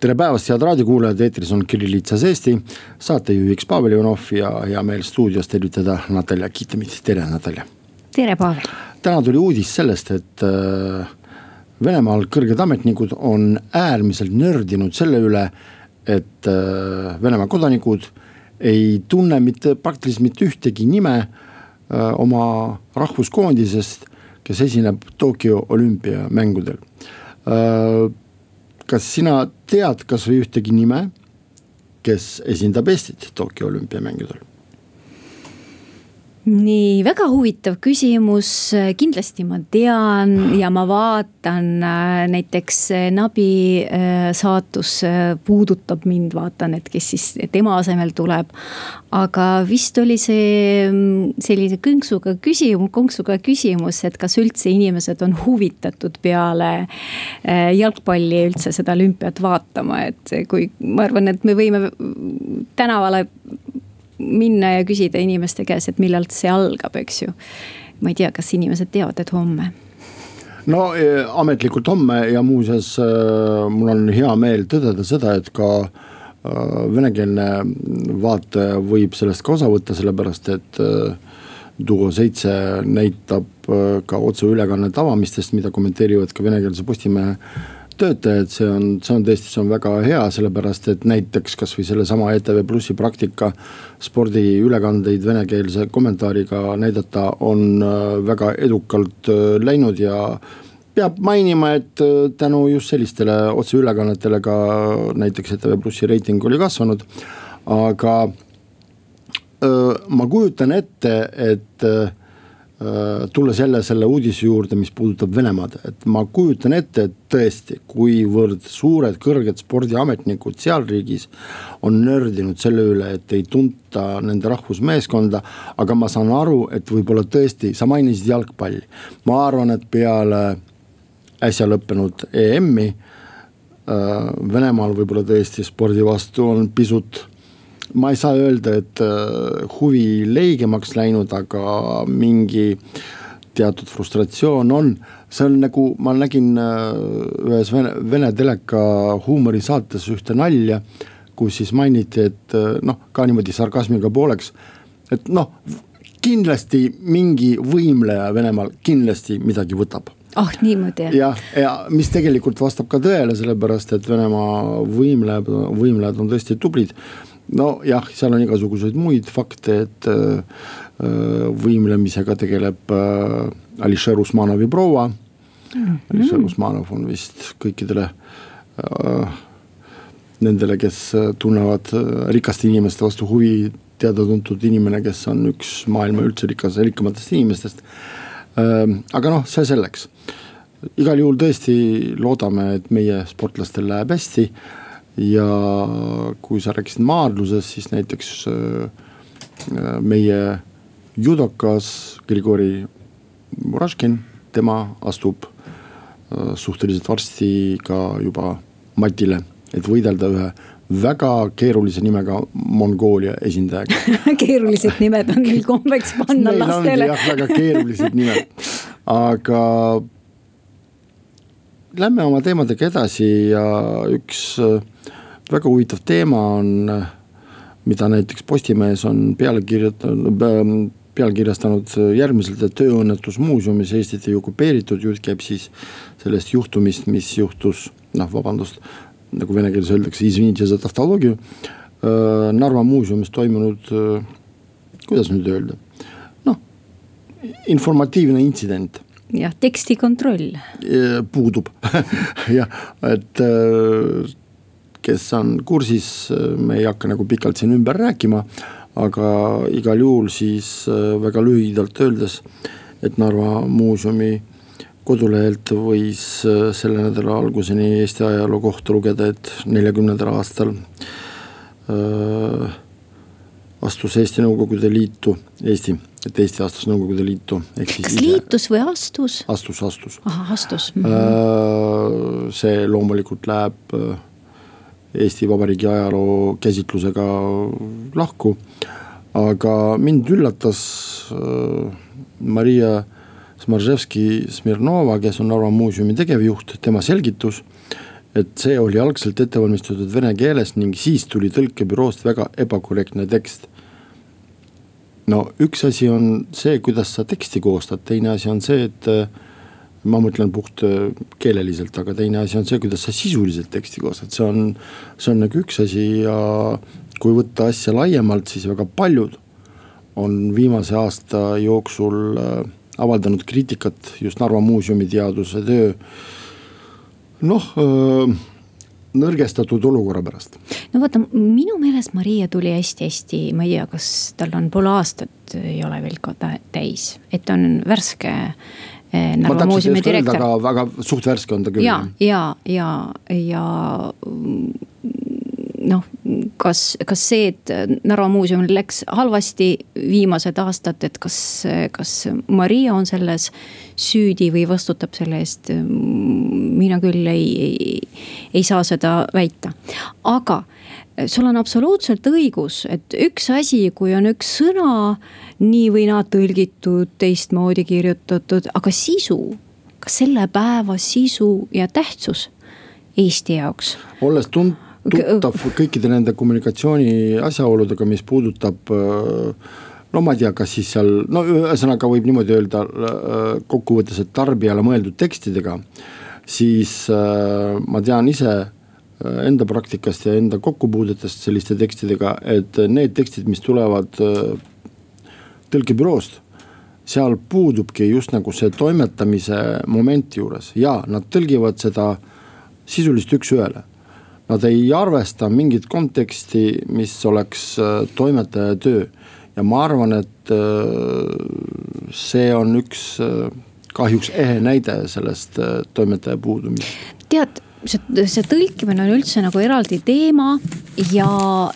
tere päevast, head raadiokuulajad, eetris on Kirillitsas Eesti, saatejuhiks Pavel Ivanov ja hea meel stuudios tervitada Natalja Kitemit, tere Natalja. tere, Pavel. täna tuli uudis sellest, et äh, Venemaal kõrged ametnikud on äärmiselt nördinud selle üle, et äh, Venemaa kodanikud ei tunne mitte praktiliselt mitte ühtegi nime äh, oma rahvuskoondisest, kes esineb Tokyo olümpiamängudel kas sina tead kasvõi ühtegi nime, kes esindab Eestit Tokyo olümpiamängudel? Nii väga huvitav küsimus, kindlasti ma tean ja ma vaatan äh, näiteks äh, Nabi äh, saatus puudutab mind, vaatan, et kes siis tema asemel tuleb. aga vist oli see mm, sellise kõnksuga küsimus, konksuga küsimus, et kas üldse inimesed on huvitatud peale jalgpalli üldse seda olümpiat vaatama, et kui ma arvan, et me võime tänavale minna ja küsida inimeste käest, et millal see algab, eks ju. ma ei tea, kas inimesed teavad, et homme no e, ametlikult homme ja muuseas e, mul on hea meel tõdeda seda, et ka e, venekeelne vaataja võib sellest ka osa võtta, sellepärast et Duo seitse näitab ka otseülekannet avamistest, mida kommenteerivad ka venekeelse Postimehe töötajad, see on, see on tõesti, see on väga hea, sellepärast et näiteks kasvõi sellesama ETV Plussi praktika. spordiülekandeid venekeelse kommentaariga näidata on äh, väga edukalt äh, läinud ja peab mainima, et äh, tänu just sellistele otseülekannetele ka näiteks ETV Plussi reiting oli kasvanud. aga öö, ma kujutan ette, et Äh, tulles jälle selle uudise juurde, mis puudutab Venemaad, et ma kujutan ette, et tõesti, kuivõrd suured kõrged spordiametnikud seal riigis on nördinud selle üle, et ei tunta nende rahvusmeeskonda. aga ma saan aru, et võib-olla tõesti, sa mainisid jalgpalli, ma arvan, et peale äsja lõppenud EM-i äh, Venemaal võib-olla tõesti spordi vastu on pisut ma ei saa öelda, et äh, huvi leigemaks läinud, aga mingi teatud frustratsioon on. see on nagu, ma nägin äh, ühes vene, vene teleka huumorisaates ühte nalja, kus siis mainiti, et äh, noh, ka niimoodi sarkasmiga pooleks, et noh, kindlasti mingi võimleja Venemaal kindlasti midagi võtab. Oh, niimoodi jah, ja mis tegelikult vastab ka tõele, sellepärast et Venemaa võimlejad, võimlejad on tõesti tublid nojah, seal on igasuguseid muid fakte, et äh, äh, võimlemisega tegeleb äh, Ališer Usmanovi proua mm. -hmm. Ališer Usmanov on vist kõikidele äh, nendele, kes tunnevad rikaste inimeste vastu huvi, teada-tuntud inimene, kes on üks maailma üldse rikas, rikkamatest inimestest aga noh, see selleks igal juhul tõesti loodame, et meie sportlastel läheb hästi ja kui sa rääkisid maadlusest, siis näiteks äh, meie judokas Grigori Muraškin, tema astub äh, suhteliselt varsti ka juba matile, et võidelda ühe väga keerulise nimega Mongoolia esindajaga keerulised nimed on neil kombeks panna lastele. jah, väga keerulised nimed, aga lähme oma teemadega edasi ja üks äh, väga huvitav teema on, mida näiteks Postimehes on peale kirjutanud, pealkirjastanud järgmiselt, et tööõnnetusmuuseumis Eestit ei okupeeritud, jutt käib siis sellest juhtumist, mis juhtus, noh, vabandust, nagu vene keeles öeldakse, Narva muuseumis toimunud, kuidas nüüd öelda, noh, informatiivne intsident jah, teksti kontroll. puudub jah, et kes on kursis, me ei hakka nagu pikalt siin ümber rääkima. aga igal juhul siis äh, väga lühidalt öeldes, et Narva muuseumi kodulehelt võis äh, selle nädala alguseni Eesti ajaloo kohta lugeda, et neljakümnendal aastal äh, astus Eesti Nõukogude Liitu, Eesti, et Eesti astus Nõukogude Liitu. kas ise, liitus või astus? astus, astus. ahah, astus mm. -hmm. see loomulikult läheb Eesti Vabariigi ajaloo käsitlusega lahku. aga mind üllatas Maria Smarževski-Smirnova, kes on Narva muuseumi tegevjuht, tema selgitus et see oli algselt ette valmistatud vene keeles ning siis tuli tõlkebüroost väga ebakorrektne tekst. No üks asi on see, kuidas sa teksti koostad, teine asi on see, et ma mõtlen puht äh, keeleliselt, aga teine asi on see, kuidas sa sisuliselt teksti koostad, see on, see on nagu üks asi ja kui võtta asja laiemalt, siis väga paljud on viimase aasta jooksul äh, avaldanud kriitikat just Narva muuseumi teaduse töö. Noh nõrgestatud olukorra pärast. no vaata, minu meelest Maria tuli hästi-hästi, ma ei tea, kas tal on pool aastat ei ole veel ka täis, et ta on värske eh, Narva muuseumi direktor. aga väga suht värske on ta küll. ja, ja, ja, ja noh, kas, kas see, et Narva muuseumil läks halvasti viimased aastad, et kas, kas Maria on selles süüdi või vastutab selle eest? mina küll ei, ei, ei saa seda väita, aga sul on absoluutselt õigus, et üks asi, kui on üks sõna nii või naa tõlgitud, teistmoodi kirjutatud, aga sisu, kas selle päeva sisu ja tähtsus Eesti jaoks? olles tund-, tuttav kõikide nende kommunikatsiooni asjaoludega, mis puudutab äh, no ma ei tea, kas siis seal, no ühesõnaga võib niimoodi öelda äh, kokkuvõttes, et tarbijale mõeldud tekstidega. siis äh, ma tean ise enda praktikast ja enda kokkupuudetest selliste tekstidega, et need tekstid, mis tulevad tõlkebüroost seal puudubki just nagu see toimetamise moment juures ja nad tõlgivad seda sisuliselt üks-ühele nad ei arvesta mingit konteksti, mis oleks äh, toimetaja töö. ja ma arvan, et äh, see on üks äh, kahjuks ehe näide sellest toimetaja puudumisest. tead, see, see tõlkimine on üldse nagu eraldi teema ja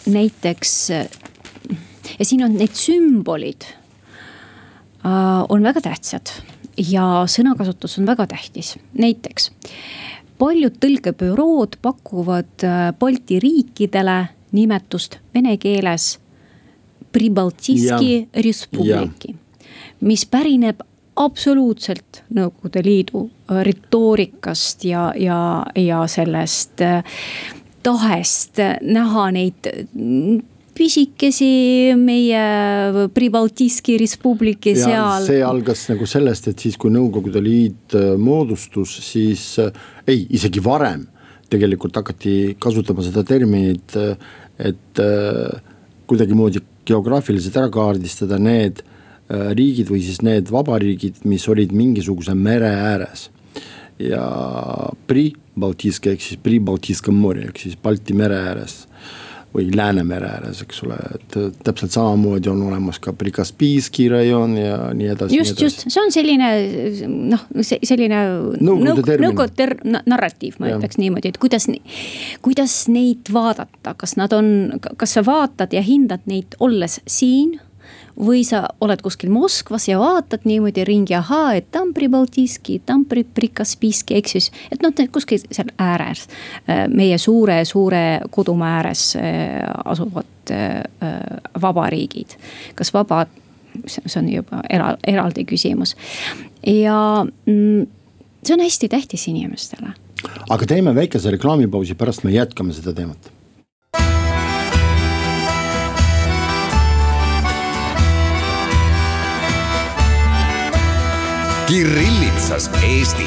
näiteks ja siin on need sümbolid on väga tähtsad ja sõnakasutus on väga tähtis, näiteks paljud tõlkebürood pakuvad äh, Balti riikidele nimetust vene keeles Pribaltiski Respubliki, mis pärineb absoluutselt Nõukogude Liidu äh, retoorikast ja, ja, ja sellest äh, tahest näha neid pisikesi meie Pribaltiski Respubliki seal. see algas nagu sellest, et siis, kui Nõukogude Liit äh, moodustus, siis äh, ei, isegi varem tegelikult hakati kasutama seda terminit, äh, et kuidagimoodi geograafiliselt ära kaardistada need riigid või siis need vabariigid, mis olid mingisuguse mere ääres. ja Pri-Baltiiska ehk siis Pri-Baltiiska mori ehk siis Balti mere ääres või Läänemere ääres, eks ole, et täpselt samamoodi on olemas ka Prikaspiiski rajoon ja nii edasi. just, just, see on selline noh, selline nõukogude nõuk, ter, narratiiv, ma ja. ütleks niimoodi, et kuidas, kuidas neid vaadata, kas nad on, kas sa vaatad ja hindad neid olles siin või sa oled kuskil Moskvas ja vaatad niimoodi ringi, ahaa, et tam Pribaltiski, tam Prikaspiski, eks siis. et noh, kuskil seal ääres, äh, meie suure-suure kodumaa ääres äh, asuvad äh, vabariigid. kas vaba, see on juba era-, eraldi küsimus ja mm, see on hästi tähtis inimestele. aga teeme väikese reklaamipausi, pärast me jätkame seda teemat Kirillitsas Eesti.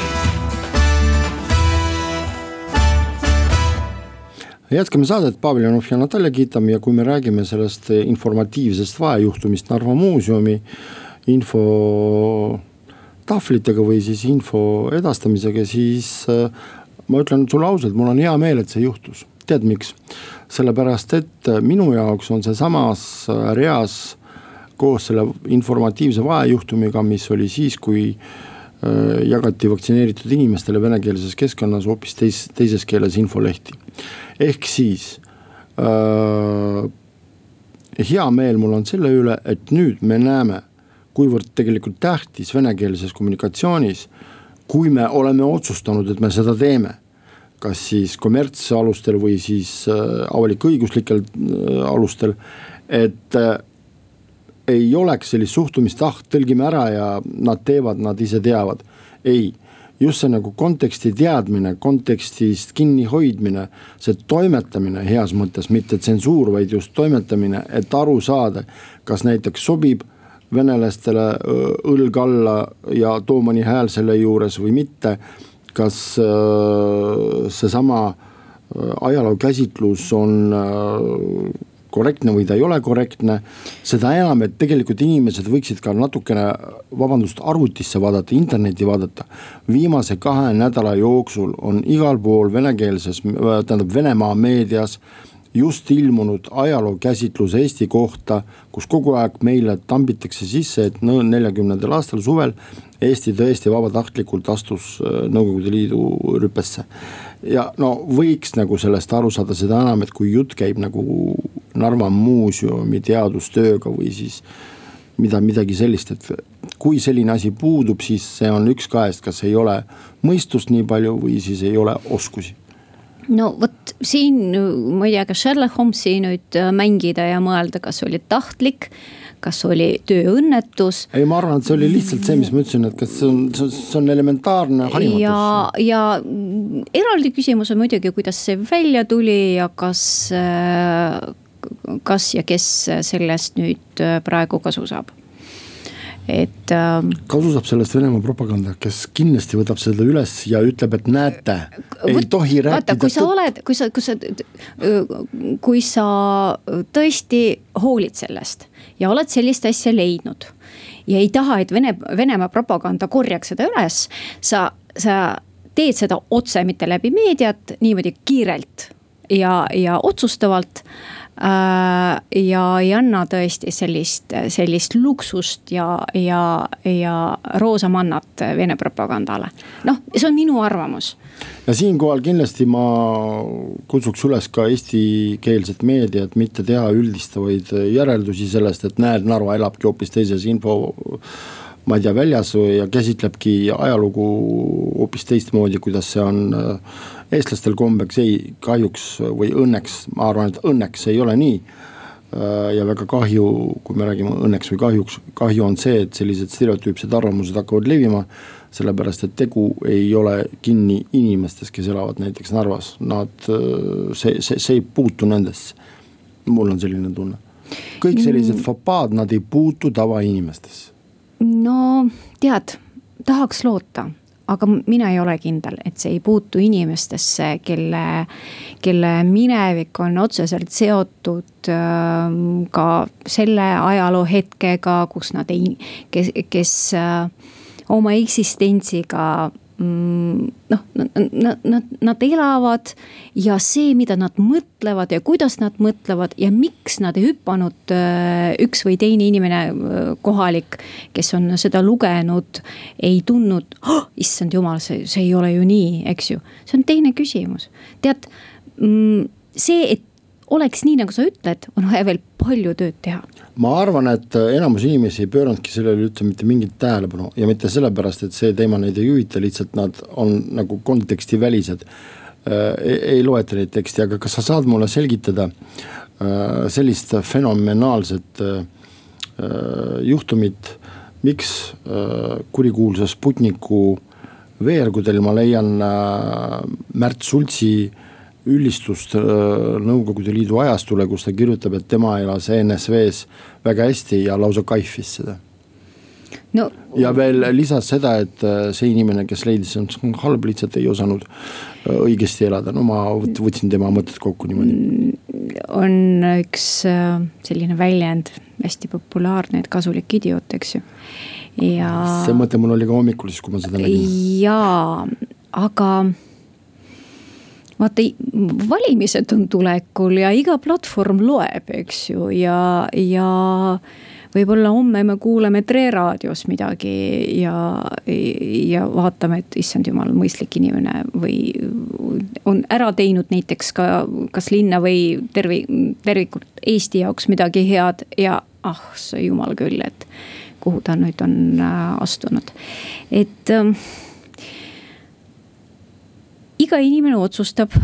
jätkame saadet, Pavel Janov ja Natalja Kitam ja kui me räägime sellest informatiivsest vahejuhtumist Narva muuseumi info tahvlitega või siis info edastamisega, siis äh, ma ütlen sulle ausalt, mul on hea meel, et see juhtus. tead miks? sellepärast, et minu jaoks on see samas reas koos selle informatiivse vahejuhtumiga, mis oli siis, kui äh, jagati vaktsineeritud inimestele venekeelses keskkonnas hoopis teis, teises keeles infolehti. ehk siis äh, hea meel mul on selle üle, et nüüd me näeme, kuivõrd tegelikult tähtis venekeelses kommunikatsioonis, kui me oleme otsustanud, et me seda teeme kas siis kommertsalustel või siis äh, avalik-õiguslikel äh, alustel, et ei oleks sellist suhtumist, ah tõlgime ära ja nad teevad, nad ise teavad. ei, just see nagu konteksti teadmine, kontekstist kinnihoidmine, see toimetamine heas mõttes, mitte tsensuur, vaid just toimetamine, et aru saada, kas näiteks sobib venelastele õlg alla ja too mõni hääl selle juures või mitte. kas seesama ajaloo käsitlus on korrektne või ta ei ole korrektne. seda enam, et tegelikult inimesed võiksid ka natukene, vabandust, arvutisse vaadata, internetti vaadata. viimase kahe nädala jooksul on igal pool venekeelses, tähendab Venemaa meedias just ilmunud ajalookäsitlus Eesti kohta, kus kogu aeg meile tambitakse sisse, et neljakümnendal aastal suvel Eesti tõesti vabatahtlikult astus äh, Nõukogude Liidu rüpesse. Ja no võiks nagu sellest aru saada, seda enam, et kui jutt käib nagu Narva muuseumi teadustööga või siis mida, midagi sellist, et kui selline asi puudub, siis see on üks kahest, kas ei ole mõistust nii palju või siis ei ole oskusi. No vot siin, ma ei tea, kas Sherlock Holmesi nüüd äh, mängida ja mõelda, kas oli tahtlik kas oli tööõnnetus. ei, ma arvan, et see oli lihtsalt see, mis ma ütlesin, et kas see on, see on elementaarne harimatus. ja, ja eraldi küsimus on muidugi, kuidas see välja tuli ja kas, äh, kas ja kes sellest nüüd äh, praegu kasu saab et ähm,. kasu saab sellest Venemaa propaganda, kes kindlasti võtab seda üles ja ütleb, et näete, ei tohi rääkida. kui sa oled, kui sa, kui sa, kui sa tõesti hoolid sellest ja oled sellist asja leidnud. ja ei taha, et Vene, Venemaa propaganda korjaks seda üles, sa, sa teed seda otse, mitte läbi meediat, niimoodi kiirelt ja, ja otsustavalt Äh, ja ei anna tõesti sellist, sellist luksust ja, ja, ja roosamannat Vene propagandale. noh, see on minu arvamus. ja siinkohal kindlasti ma kutsuks üles ka eestikeelset meediat mitte teha üldistavaid järeldusi sellest, et näed, Narva elabki hoopis teises info ma ei tea, väljas ja käsitlebki ajalugu hoopis teistmoodi, kuidas see on äh, eestlastel kombeks ei, kahjuks või õnneks, ma arvan, et õnneks ei ole nii. Äh, ja väga kahju, kui me räägime õnneks või kahjuks, kahju on see, et sellised stereotüüpsed arvamused hakkavad levima. sellepärast, et tegu ei ole kinni inimestes, kes elavad näiteks Narvas, nad, äh, see, see, see ei puutu nendesse. mul on selline tunne, kõik sellised mm. fopaad, nad ei puutu tavainimestesse. no tead, tahaks loota aga mina ei ole kindel, et see ei puutu inimestesse, kelle, kelle minevik on otseselt seotud äh, ka selle ajaloohetkega, kus nad ei, kes, kes äh, oma eksistentsiga noh, nad, nad, nad elavad ja see, mida nad mõtlevad ja kuidas nad mõtlevad ja miks nad ei hüpanud äh, üks või teine inimene, äh, kohalik, kes on seda lugenud, ei tundnud oh,, issand jumal, see, see ei ole ju nii, eks ju. see on teine küsimus, tead mm, see, et oleks nii, nagu sa ütled, on vaja veel palju tööd teha. ma arvan, et enamus inimesi ei pööranudki sellele üldse mitte mingit tähelepanu ja mitte sellepärast, et see teema neid ei huvita, lihtsalt nad on nagu kontekstivälised äh,. ei loeta neid tekste, aga kas sa saad mulle selgitada äh, sellist fenomenaalset äh, juhtumit, miks kurikuulsa Sputniku veergudel ma leian Märt Sultsi üllistust äh, Nõukogude Liidu ajastule, kus ta kirjutab, et tema elas ENSV-s väga hästi ja lausa kaifis seda no.. ja veel lisas seda, et äh, see inimene, kes leidis, on halb, lihtsalt ei osanud äh, õigesti elada, no ma võtsin tema mõtted kokku niimoodi. Mm, on üks selline väljend, hästi populaarne, et kasulik idioot, eks ju, ja. see mõte mul oli ka hommikul siis, kui ma seda nägin. jaa, aga vaata valimised on tulekul ja iga platvorm loeb, eks ju, ja, ja võib-olla homme me kuuleme Tre raadios midagi ja, ja vaatame, et issand jumal, mõistlik inimene või on ära teinud näiteks ka kas linna või tervi-, tervikult Eesti jaoks midagi head ja ah, sa jumal küll, et kuhu ta nüüd on äh, astunud, et äh, iga inimene otsustab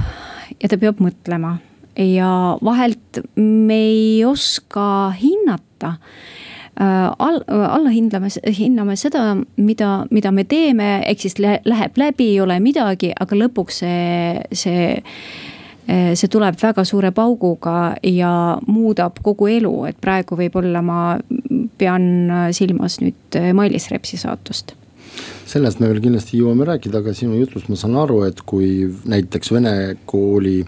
ja ta peab mõtlema. Ja vahelt me ei oska hinnata äh, all, alla hindame, hinname seda, mida, mida me teeme, ehk siis läheb läbi, ei ole midagi, aga lõpuks see, see äh, see tuleb väga suure pauguga ja muudab kogu elu, et praegu võib-olla ma pean silmas nüüd Mailis Repsi saatust sellest me veel kindlasti jõuame rääkida, aga sinu jutust ma saan aru, et kui näiteks vene kooli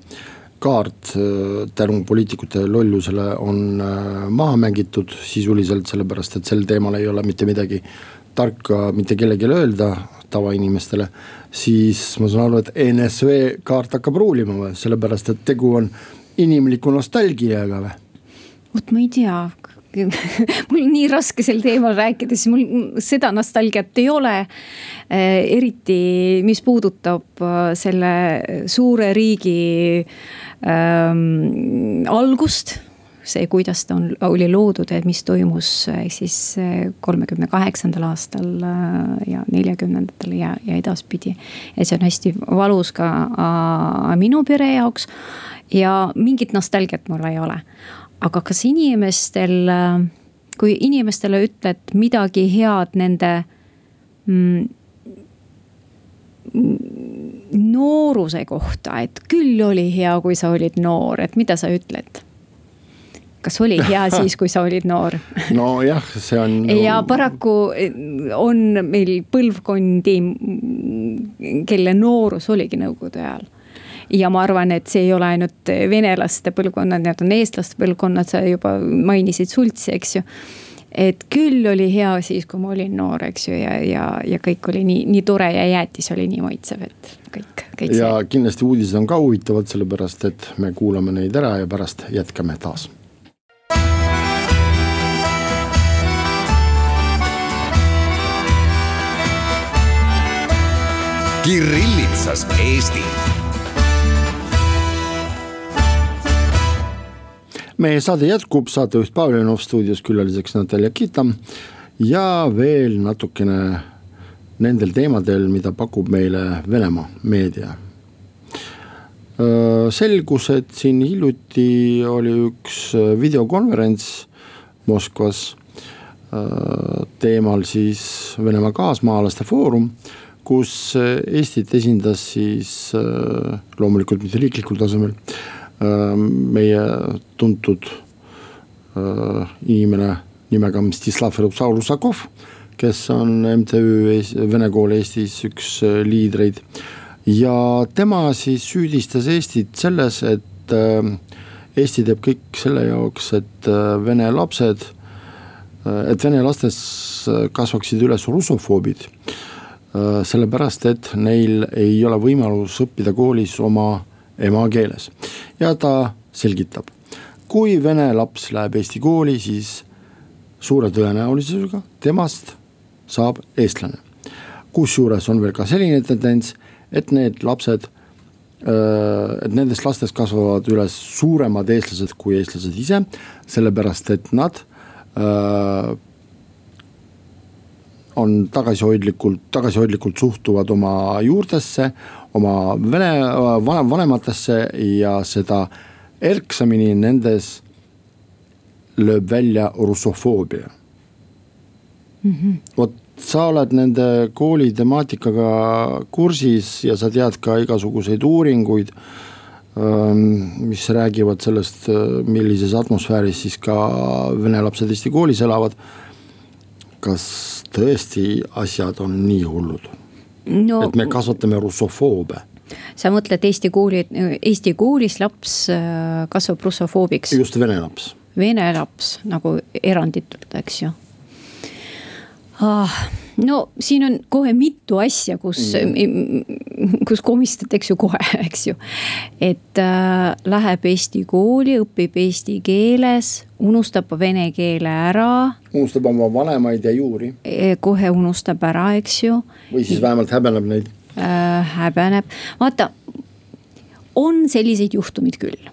kaart äh, tänu poliitikute lollusele on äh, maha mängitud sisuliselt, sellepärast et sel teemal ei ole mitte midagi tarka mitte kellelegi öelda tavainimestele. siis ma saan aru, et NSV kaart hakkab ruulima või, sellepärast et tegu on inimliku nostalgiaga või? vot ma ei tea, mul on nii raske sel teemal rääkida, siis mul seda nostalgiat ei ole. Eh, eriti, mis puudutab eh, selle suure riigi ähm, algust see, kuidas ta on, oli loodud mis toimus siis kolmekümne kaheksandal aastal ja neljakümnendatel ja, ja edaspidi. et see on hästi valus ka minu pere jaoks ja mingit nostalgiat mul ei ole aga kas inimestel, kui inimestele ütled midagi head nende mm, nooruse kohta, et küll oli hea, kui sa olid noor, et mida sa ütled? kas oli hea siis, kui sa olid noor? nojah, see on. ja paraku on meil põlvkondi, kelle noorus oligi nõukogude ajal ja ma arvan, et see ei ole ainult venelaste põlvkonnad, need on eestlaste põlvkonnad, sa juba mainisid Sultsi, eks ju et küll oli hea siis, kui ma olin noor, eks ju, ja, ja, ja kõik oli nii, nii tore ja jäätis oli nii maitsev, et kõik, kõik see. ja kindlasti uudised on ka huvitavad, sellepärast et me kuulame neid ära ja pärast jätkame taas. Kirillitsas Eesti meie saade jätkub, saatejuht Pavel Janov stuudios, külaliseks Natalja Kitam ja veel natukene nendel teemadel, mida pakub meile Venemaa meedia. selgus, et siin hiljuti oli üks videokonverents Moskvas teemal siis Venemaa kaasmaalaste foorum, kus Eestit esindas siis loomulikult mitte riiklikul tasemel meie tuntud äh, inimene nimega Mstislav Rusakov, kes on MTÜ Vene Kool Eestis üks äh, liidreid. ja tema siis süüdistas Eestit selles, et Eesti teeb kõik selle jaoks, et vene lapsed, et vene lastes kasvaksid üles russofoobid. sellepärast, et neil ei ole võimalus õppida koolis oma emakeeles ja ta selgitab, kui vene laps läheb eesti kooli, siis suure tõenäosusega temast saab eestlane. kusjuures on veel ka selline tendents, et need lapsed, et nendest lastest kasvavad üles suuremad eestlased kui eestlased ise, sellepärast et nad öö, on tagasihoidlikult, tagasihoidlikult suhtuvad oma juurtesse, oma vene, vanem, vanematesse ja seda erksamini nendes lööb välja russofoobia. Mm -hmm.. vot sa oled nende kooli temaatikaga kursis ja sa tead ka igasuguseid uuringuid, ähm, mis räägivad sellest, millises atmosfääris siis ka vene lapsed Eesti koolis elavad. kas tõesti asjad on nii hullud no,? et me kasvatame russofoobe sa mõtled Eesti kooli, Eesti koolis laps äh, kasvab russofoobiks? just vene laps. Vene laps nagu eranditult, eks ju ah,. No siin on kohe mitu asja, kus mm., kus komistatakse ju kohe, eks ju. et äh, läheb eesti kooli, õpib eesti keeles, unustab vene keele ära. unustab oma vanemaid ja juuri. E, kohe unustab ära, eks ju. või siis vähemalt häbeneb neid äh,. häbeneb, vaata, on selliseid juhtumeid küll,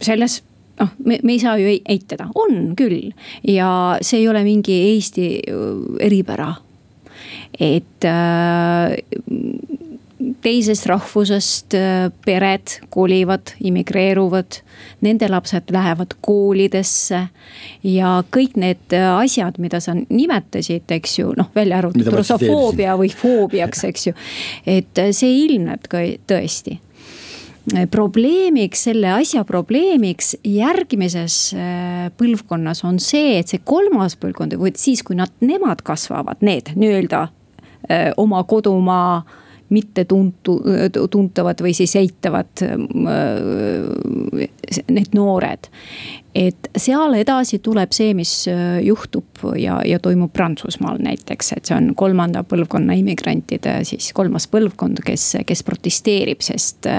selles noh, me, me ei saa ju eitada, on küll ja see ei ole mingi Eesti eripära et äh, teisest rahvusest äh, pered kolivad, immigreeruvad, nende lapsed lähevad koolidesse. ja kõik need äh, asjad, mida sa nimetasid, eks ju, noh välja arvatud russofoobia või foobiaks, eks ju. et see ilmneb ka tõesti probleemiks, selle asja probleemiks järgmises põlvkonnas on see, et see kolmas põlvkond või siis, kui nad, nemad kasvavad, need nii-öelda Äh, oma kodumaa mitte tuntu, tuntavad või siis eitavad äh, need noored. et seal edasi tuleb see, mis äh, juhtub ja, ja toimub Prantsusmaal näiteks, et see on kolmanda põlvkonna immigrantide siis kolmas põlvkond, kes, kes protesteerib, sest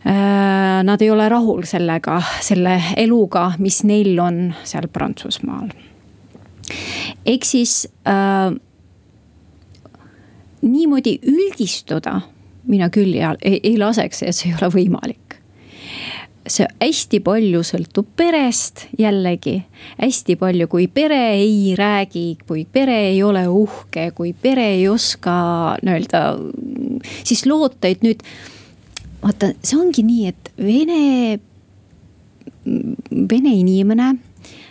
Nad ei ole rahul sellega, selle eluga, mis neil on seal Prantsusmaal. ehk siis äh, niimoodi üldistuda mina küll ei, ei, ei laseks ja see ei ole võimalik see hästi palju sõltub perest jällegi, hästi palju, kui pere ei räägi, kui pere ei ole uhke, kui pere ei oska nii-öelda, siis loota, et nüüd. vaata, see ongi nii, et vene, vene inimene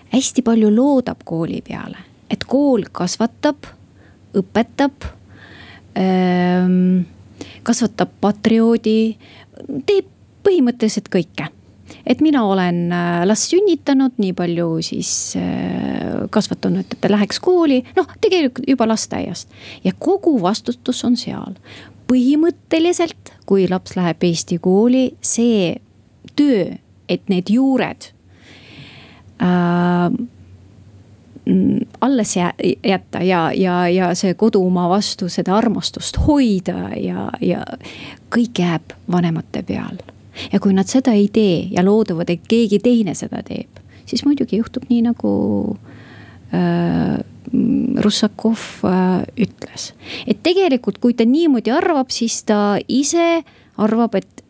hästi palju loodab kooli peale, et kool kasvatab, õpetab kasvatab patrioodi, teeb põhimõtteliselt kõike et mina olen äh, last sünnitanud, nii palju siis äh, kasvatanud, et ta läheks kooli, noh, tegelikult juba lasteaiast. ja kogu vastutus on seal. põhimõtteliselt, kui laps läheb Eesti kooli, see töö, et need juured äh, alles jätta ja, ja, ja see kodumaa vastu seda armastust hoida ja, ja kõik jääb vanemate peal. ja kui nad seda ei tee ja loodavad, et keegi teine seda teeb, siis muidugi juhtub nii nagu äh, Russakov äh, ütles. et tegelikult, kui ta niimoodi arvab, siis ta ise arvab, et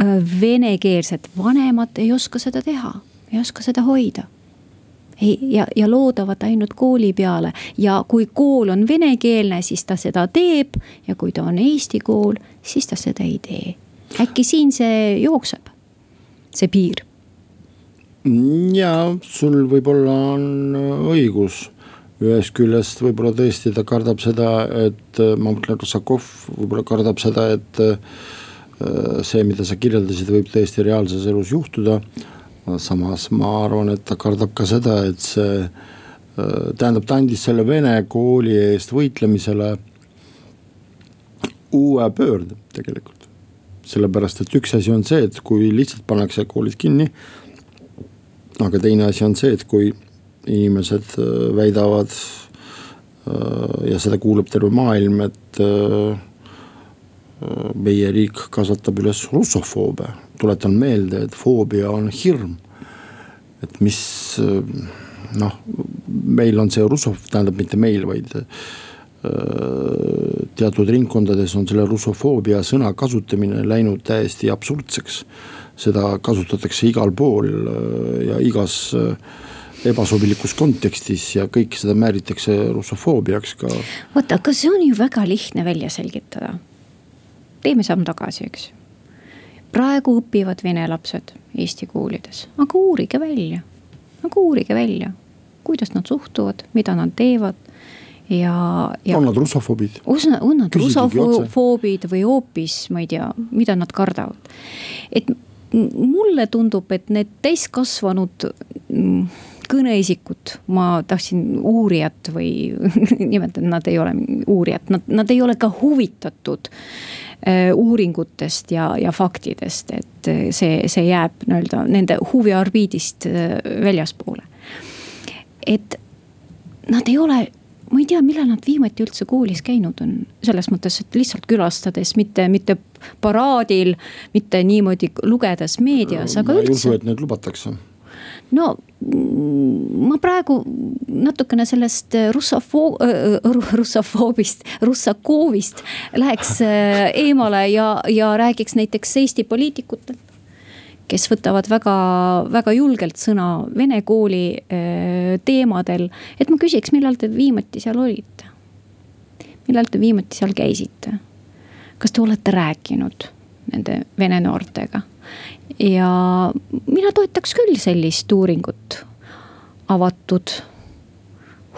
äh, venekeelsed vanemad ei oska seda teha, ei oska seda hoida ja, ja loodavad ainult kooli peale. Ja kui kool on venekeelne, siis ta seda teeb. Ja kui ta on eesti kool, siis ta seda ei tee. äkki siin see jookseb, see piir? ja sul võib-olla on õigus. Ühest küljest võib-olla tõesti ta kardab seda, et ma mõtlen, Rusakov võib-olla kardab seda, et äh, see, mida sa kirjeldasid, võib tõesti reaalses elus juhtuda samas ma arvan, et ta kardab ka seda, et see, äh, tähendab, ta andis selle vene kooli eest võitlemisele uue pöörde tegelikult. sellepärast, et üks asi on see, et kui lihtsalt pannakse koolid kinni. aga teine asi on see, et kui inimesed äh, väidavad äh, ja seda kuulab terve maailm, et meie riik kasvatab üles russofoobe tuletan meelde, et foobia on hirm. et mis noh, meil on see russov, tähendab mitte meil, vaid äh, teatud ringkondades on selle russofoobia sõna kasutamine läinud täiesti absurdseks. seda kasutatakse igal pool äh, ja igas äh, ebasobilikus kontekstis ja kõik seda määritakse russofoobiaks ka. oota, aga see on ju väga lihtne välja selgitada. teeme samm tagasi, eks praegu õpivad vene lapsed Eesti koolides, aga uurige välja, aga uurige välja, kuidas nad suhtuvad, mida nad teevad ja, ja. on nad russofoobid? on nad russofoobid või hoopis, ma ei tea, mida nad kardavad. et mulle tundub, et need täiskasvanud mm, kõneisikud, ma tahtsin uurijat või nimetada, nad ei ole uurijad, nad, nad ei ole ka huvitatud uuringutest ja, ja faktidest, et äh, see, see jääb nii-öelda nende huviorbiidist äh, väljaspoole. et nad ei ole ma ei tea, millal nad viimati üldse koolis käinud on, selles mõttes, et lihtsalt külastades, mitte, mitte paraadil, mitte niimoodi lugedes meedias, aga ma üldse. ei usu, et neid lubatakse. No ma praegu natukene sellest russofoo- äh,, russofoobist, russakoovist läheks äh, eemale ja, ja räägiks näiteks Eesti poliitikutelt kes võtavad väga, väga julgelt sõna vene kooli äh, teemadel. et ma küsiks, millal te viimati seal olite? millal te viimati seal käisite? kas te olete rääkinud nende vene noortega? Ja mina toetaks küll sellist uuringut, avatud.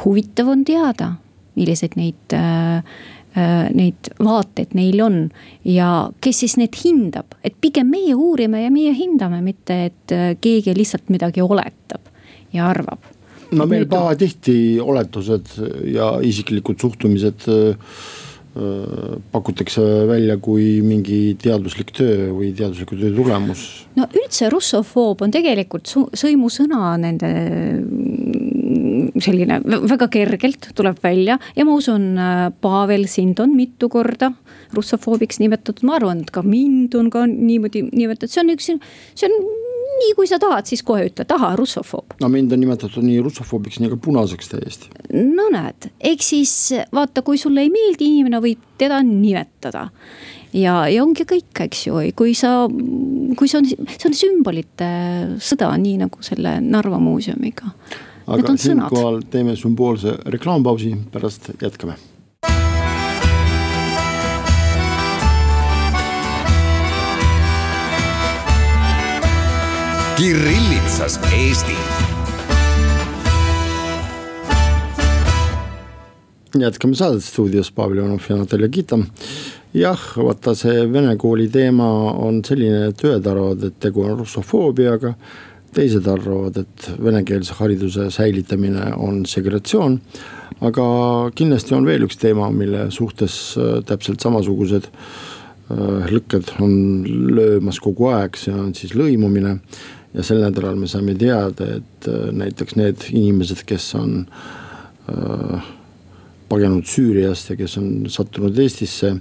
huvitav on teada, milliseid neid äh, Äh, neid vaateid neil on ja kes siis need hindab, et pigem meie uurime ja meie hindame, mitte et äh, keegi lihtsalt midagi oletab ja arvab. no meil pahatihti oletused ja isiklikud suhtumised äh, pakutakse välja kui mingi teaduslik töö või teadusliku töö tulemus. no üldse russofoob on tegelikult sõimusõna nende selline väga kergelt tuleb välja ja ma usun, Pavel, sind on mitu korda russofoobiks nimetatud, ma arvan, et ka mind on ka niimoodi nimetatud, see on üks, see on nii kui sa tahad, siis kohe ütle, taha, russofoob. no mind on nimetatud nii russofoobiks, nii ka punaseks täiesti. no näed, eks siis vaata, kui sulle ei meeldi inimene, võib teda nimetada. ja, ja ongi kõik, eks ju, kui sa, kui see on, see on sümbolite sõda, nii nagu selle Narva muuseumiga aga siinkohal teeme sümboolse reklaampausi, pärast jätkame. Kirillitsas Eesti. jätkame saadet stuudios Pavel Ivanov ja Natalja Kita. jah, vaata see vene kooli teema on selline, et ühed arvavad, et tegu on russofoobiaga teised arvavad, et venekeelse hariduse säilitamine on segregatsioon. aga kindlasti on veel üks teema, mille suhtes äh, täpselt samasugused äh, lükked on löömas kogu aeg, see on siis lõimumine. Ja sel nädalal me saime teada, et äh, näiteks need inimesed, kes on pagenud Süüriast ja kes on sattunud Eestisse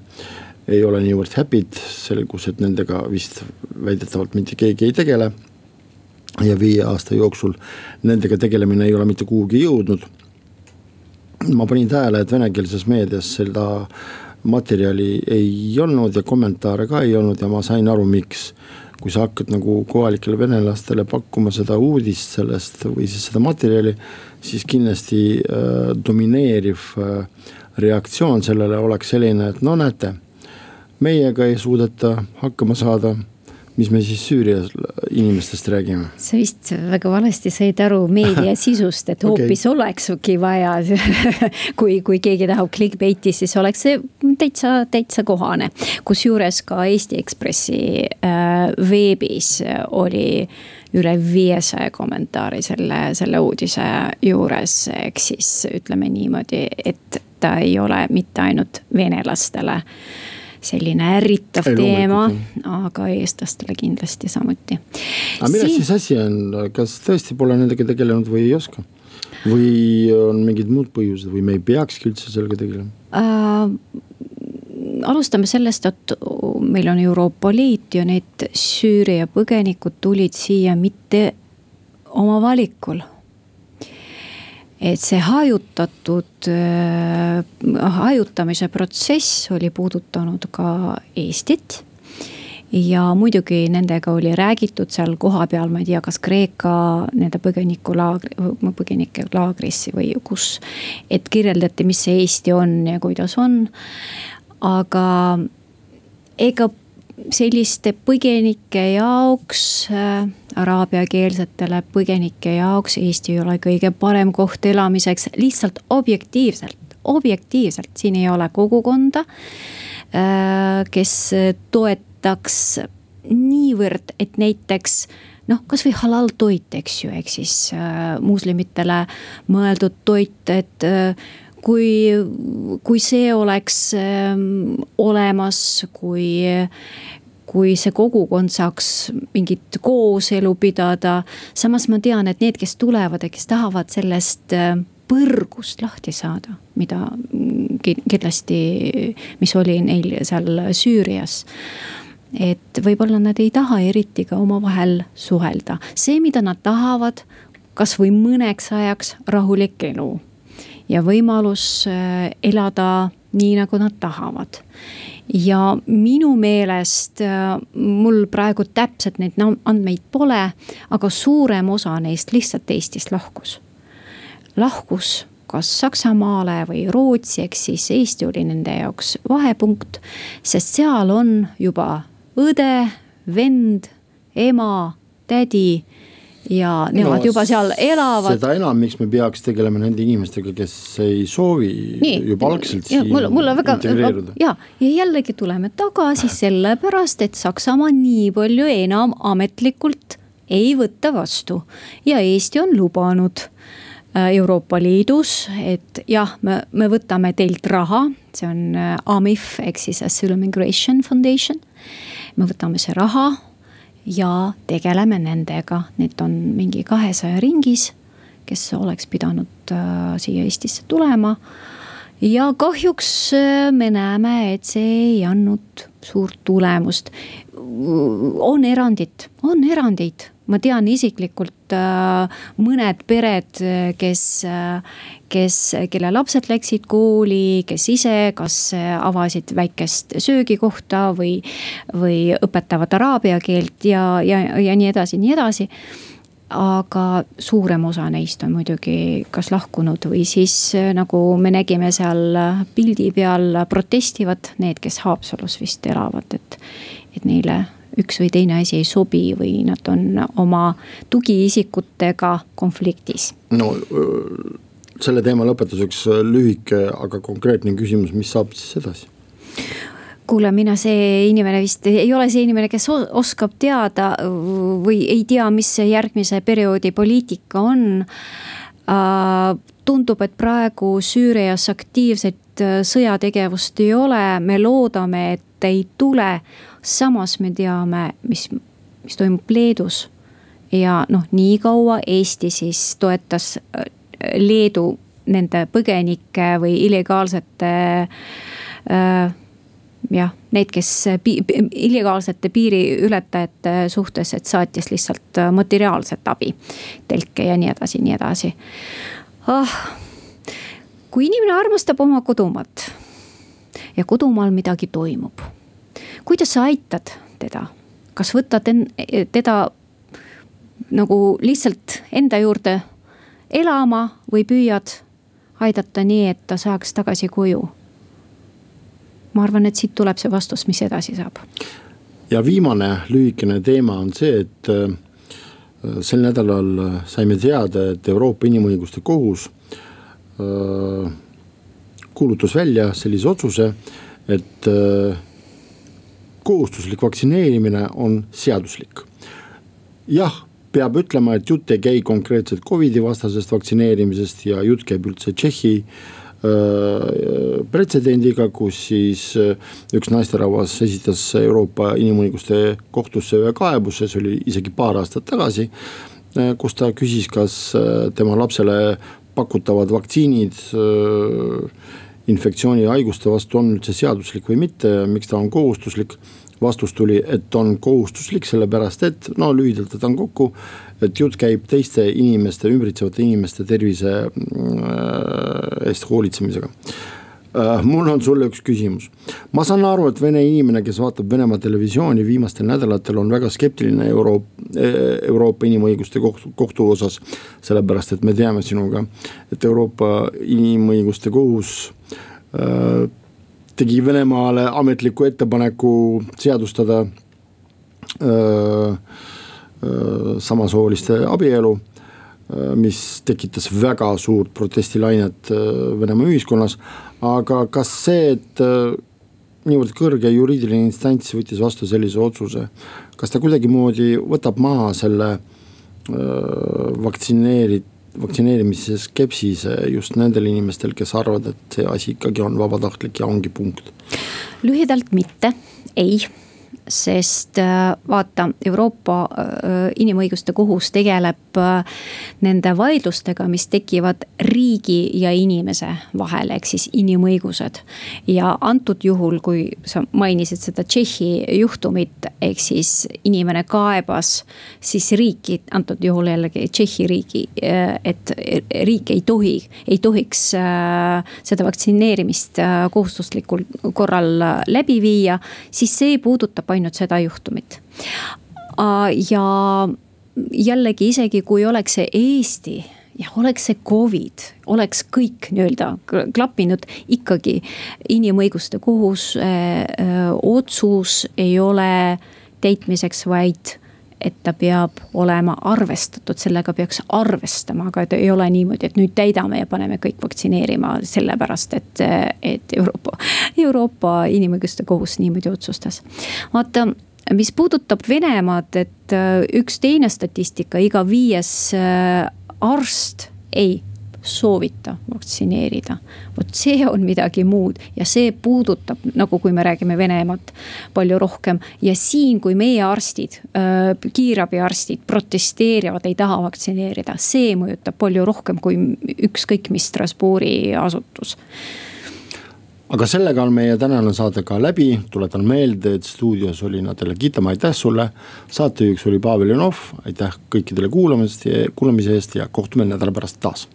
ei ole niivõrd happy'd, selgus, et nendega vist väidetavalt mitte keegi ei tegele ja viie aasta jooksul nendega tegelemine ei ole mitte kuhugi jõudnud. ma panin tähele, et venekeelses meedias seda materjali ei olnud ja kommentaare ka ei olnud ja ma sain aru, miks. Kui sa hakkad nagu kohalikele venelastele pakkuma seda uudist sellest või siis seda materjali, siis kindlasti äh, domineeriv äh, reaktsioon sellele oleks selline, et no näete, meiega ei suudeta hakkama saada mis me siis Süüria inimestest räägime? sa vist väga valesti said aru meedia sisust, et hoopis okay. olekski vaja kui, kui keegi tahab clickbait'i, siis oleks see täitsa, täitsa kohane. kusjuures ka Eesti Ekspressi äh, veebis oli üle viiesaja kommentaari selle, selle uudise juures, ehk siis ütleme niimoodi, et ta ei ole mitte ainult venelastele äh, selline ärritav Ei, teema, aga eestlastele kindlasti samuti. aga milles siis asi on, kas tõesti pole nendega tegelenud või ei oska? või on mingid muud põhjused või me ei peakski üldse sellega tegelema äh,? alustame sellest, et meil on Euroopa Liit ja need Süüria põgenikud tulid siia mitte oma valikul et see hajutatud äh,, hajutamise protsess oli puudutanud ka Eestit ja muidugi nendega oli räägitud seal kohapeal, ma ei tea, kas Kreeka nende põgenikulaagri, põgenike laagris või kus. et kirjeldati, mis see Eesti on ja kuidas on. aga ega selliste põgenike jaoks äh,, araabiakeelsetele põgenike jaoks Eesti ei ole kõige parem koht elamiseks, lihtsalt objektiivselt, objektiivselt, siin ei ole kogukonda äh,. kes toetaks niivõrd, et näiteks noh, kasvõi halal toit, eks ju, ehk siis äh, moslemitele mõeldud toit, et äh, kui, kui see oleks äh, olemas, kui, kui see kogukond saaks mingit kooselu pidada. samas ma tean, et need, kes tulevad ja kes tahavad sellest äh, põrgust lahti saada, mida kindlasti, mis oli neil seal Süürias et võib-olla nad ei taha eriti ka omavahel suhelda, see, mida nad tahavad, kasvõi mõneks ajaks rahulik elu ja võimalus äh, elada nii, nagu nad tahavad ja minu meelest äh, mul praegu täpselt neid andmeid pole, aga suurem osa neist lihtsalt Eestist lahkus. lahkus kas Saksamaale või Rootsi, ehk siis Eesti oli nende jaoks vahepunkt, sest seal on juba õde, vend, ema, tädi ja nemad no, juba seal elavad. seda enam, miks me peaks tegelema nende inimestega, kes ei soovi Nii, juba algselt ja, siin mul, mul väga, integreeruda. ja, ja jällegi tuleme tagasi sellepärast, et Saksamaa nii palju enam ametlikult ei võta vastu ja Eesti on lubanud äh, Euroopa Liidus, et jah, me, me võtame teilt raha, see on äh, AMIF ehk siis Asylum Migration Foundation. me võtame see raha ja tegeleme nendega, need on mingi kahesaja ringis, kes oleks pidanud äh, siia Eestisse tulema. ja kahjuks äh, me näeme, et see ei andnud suurt tulemust. on erandid, on erandeid ma tean isiklikult äh, mõned pered, kes, äh, kes, kelle lapsed läksid kooli, kes ise kas avasid väikest söögikohta või, või õpetavad araabia keelt ja, ja, ja nii edasi, nii edasi. Aga suurem osa neist on muidugi kas lahkunud või siis äh, nagu me nägime seal pildi peal protestivad need, kes Haapsalus vist elavad, et, et neile üks või teine asi ei sobi või nad on oma tugiisikutega konfliktis. no selle teema lõpetuseks lühike, aga konkreetne küsimus, mis saab siis edasi? kuule, mina see inimene vist ei ole see inimene, kes oskab teada või ei tea, mis see järgmise perioodi poliitika on tundub, et praegu Süürias aktiivset sõjategevust ei ole, me loodame, et ei tule samas me teame, mis, mis toimub Leedus. ja noh, niikaua Eesti siis toetas äh, Leedu nende põgenike või illegaalsete äh, jah, need, kes pi, illegaalsete piiriületajate suhtes, et saatis lihtsalt äh, materiaalset abi. telke ja nii edasi, nii edasi ah,. kui inimene armastab oma kodumaad ja kodumaal midagi toimub kuidas sa aitad teda, kas võtad teda nagu lihtsalt enda juurde elama või püüad aidata nii, et ta saaks tagasi koju? ma arvan, et siit tuleb see vastus, mis edasi saab. ja viimane lühikene teema on see, et äh, sel nädalal saime teada, et Euroopa Inimõiguste Kohus äh, kuulutas välja sellise otsuse, et äh, kohustuslik vaktsineerimine on seaduslik. jah, peab ütlema, et jutt ei käi konkreetselt Covidi vastasest vaktsineerimisest ja jutt käib üldse Tšehhi pretsedendiga, kus siis üks naisterahvas esitas Euroopa Inimõiguste Kohtusse ühe kaebuse, see oli isegi paar aastat tagasi. Kus ta küsis, kas tema lapsele pakutavad vaktsiinid infektsioonihaiguste vastu on üldse seaduslik või mitte miks ta on kohustuslik. Vastus tuli, et on kohustuslik, sellepärast et no lühidalt võtan kokku, et jutt käib teiste inimeste, ümbritsevate inimeste tervise äh, eest hoolitsemisega äh, mul on sulle üks küsimus. ma saan aru, et vene inimene, kes vaatab Venemaa televisiooni viimastel nädalatel on väga skeptiline Euroop-, Euroopa Inimõiguste kohtu, kohtu osas. sellepärast, et me teame sinuga, et Euroopa Inimõiguste Kohus Äh, tegi Venemaale ametliku ettepaneku seadustada äh, äh, samasooliste abielu mis tekitas väga suurt protestilainet Venemaa ühiskonnas. aga kas see, et niivõrd kõrge juriidiline instants võttis vastu sellise otsuse, kas ta kuidagimoodi võtab maha selle vaktsineerit-, vaktsineerimise skepsise just nendel inimestel, kes arvavad, et see asi ikkagi on vabatahtlik ja ongi punkt? lühidalt mitte, ei sest äh, vaata, Euroopa Inimõiguste Kohus tegeleb nende vaidlustega, mis tekivad riigi ja inimese vahel, ehk siis inimõigused. ja antud juhul, kui sa mainisid seda Tšehhi juhtumit, ehk siis inimene kaebas siis riiki, antud juhul jällegi Tšehhi riigi, et riik ei tohi, ei tohiks seda vaktsineerimist kohustuslikul korral läbi viia, siis see puudutab ainult seda juhtumit. ja jällegi isegi kui oleks see Eesti ja oleks see Covid, oleks kõik nii-öelda klappinud, ikkagi inimõiguste kohus öö, otsus ei ole täitmiseks, vaid et ta peab olema arvestatud, sellega peaks arvestama, aga et ei ole niimoodi, et nüüd täidame ja paneme kõik vaktsineerima, sellepärast et, et Euroopa, Euroopa Inimõiguste Kohus niimoodi otsustas. vaata, mis puudutab Venemaad, et äh, üks teine statistika, iga viies äh, arst ei soovita vaktsineerida. vot see on midagi muud ja see puudutab, nagu kui me räägime Venemaad palju rohkem. ja siin, kui meie arstid, kiirabiarstid protesteerivad, ei taha vaktsineerida, see mõjutab palju rohkem kui ükskõik mis Strasbourgi asutus aga sellega on meie tänane saade ka läbi, tuletan meelde, et stuudios oli Natalja Kitamaa, aitäh sulle. saatejuhiks oli Pavel Janov, aitäh kõikidele kuulamast kuulamise eest ja kohtume nädala pärast taas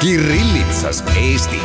Kirillitsas Eesti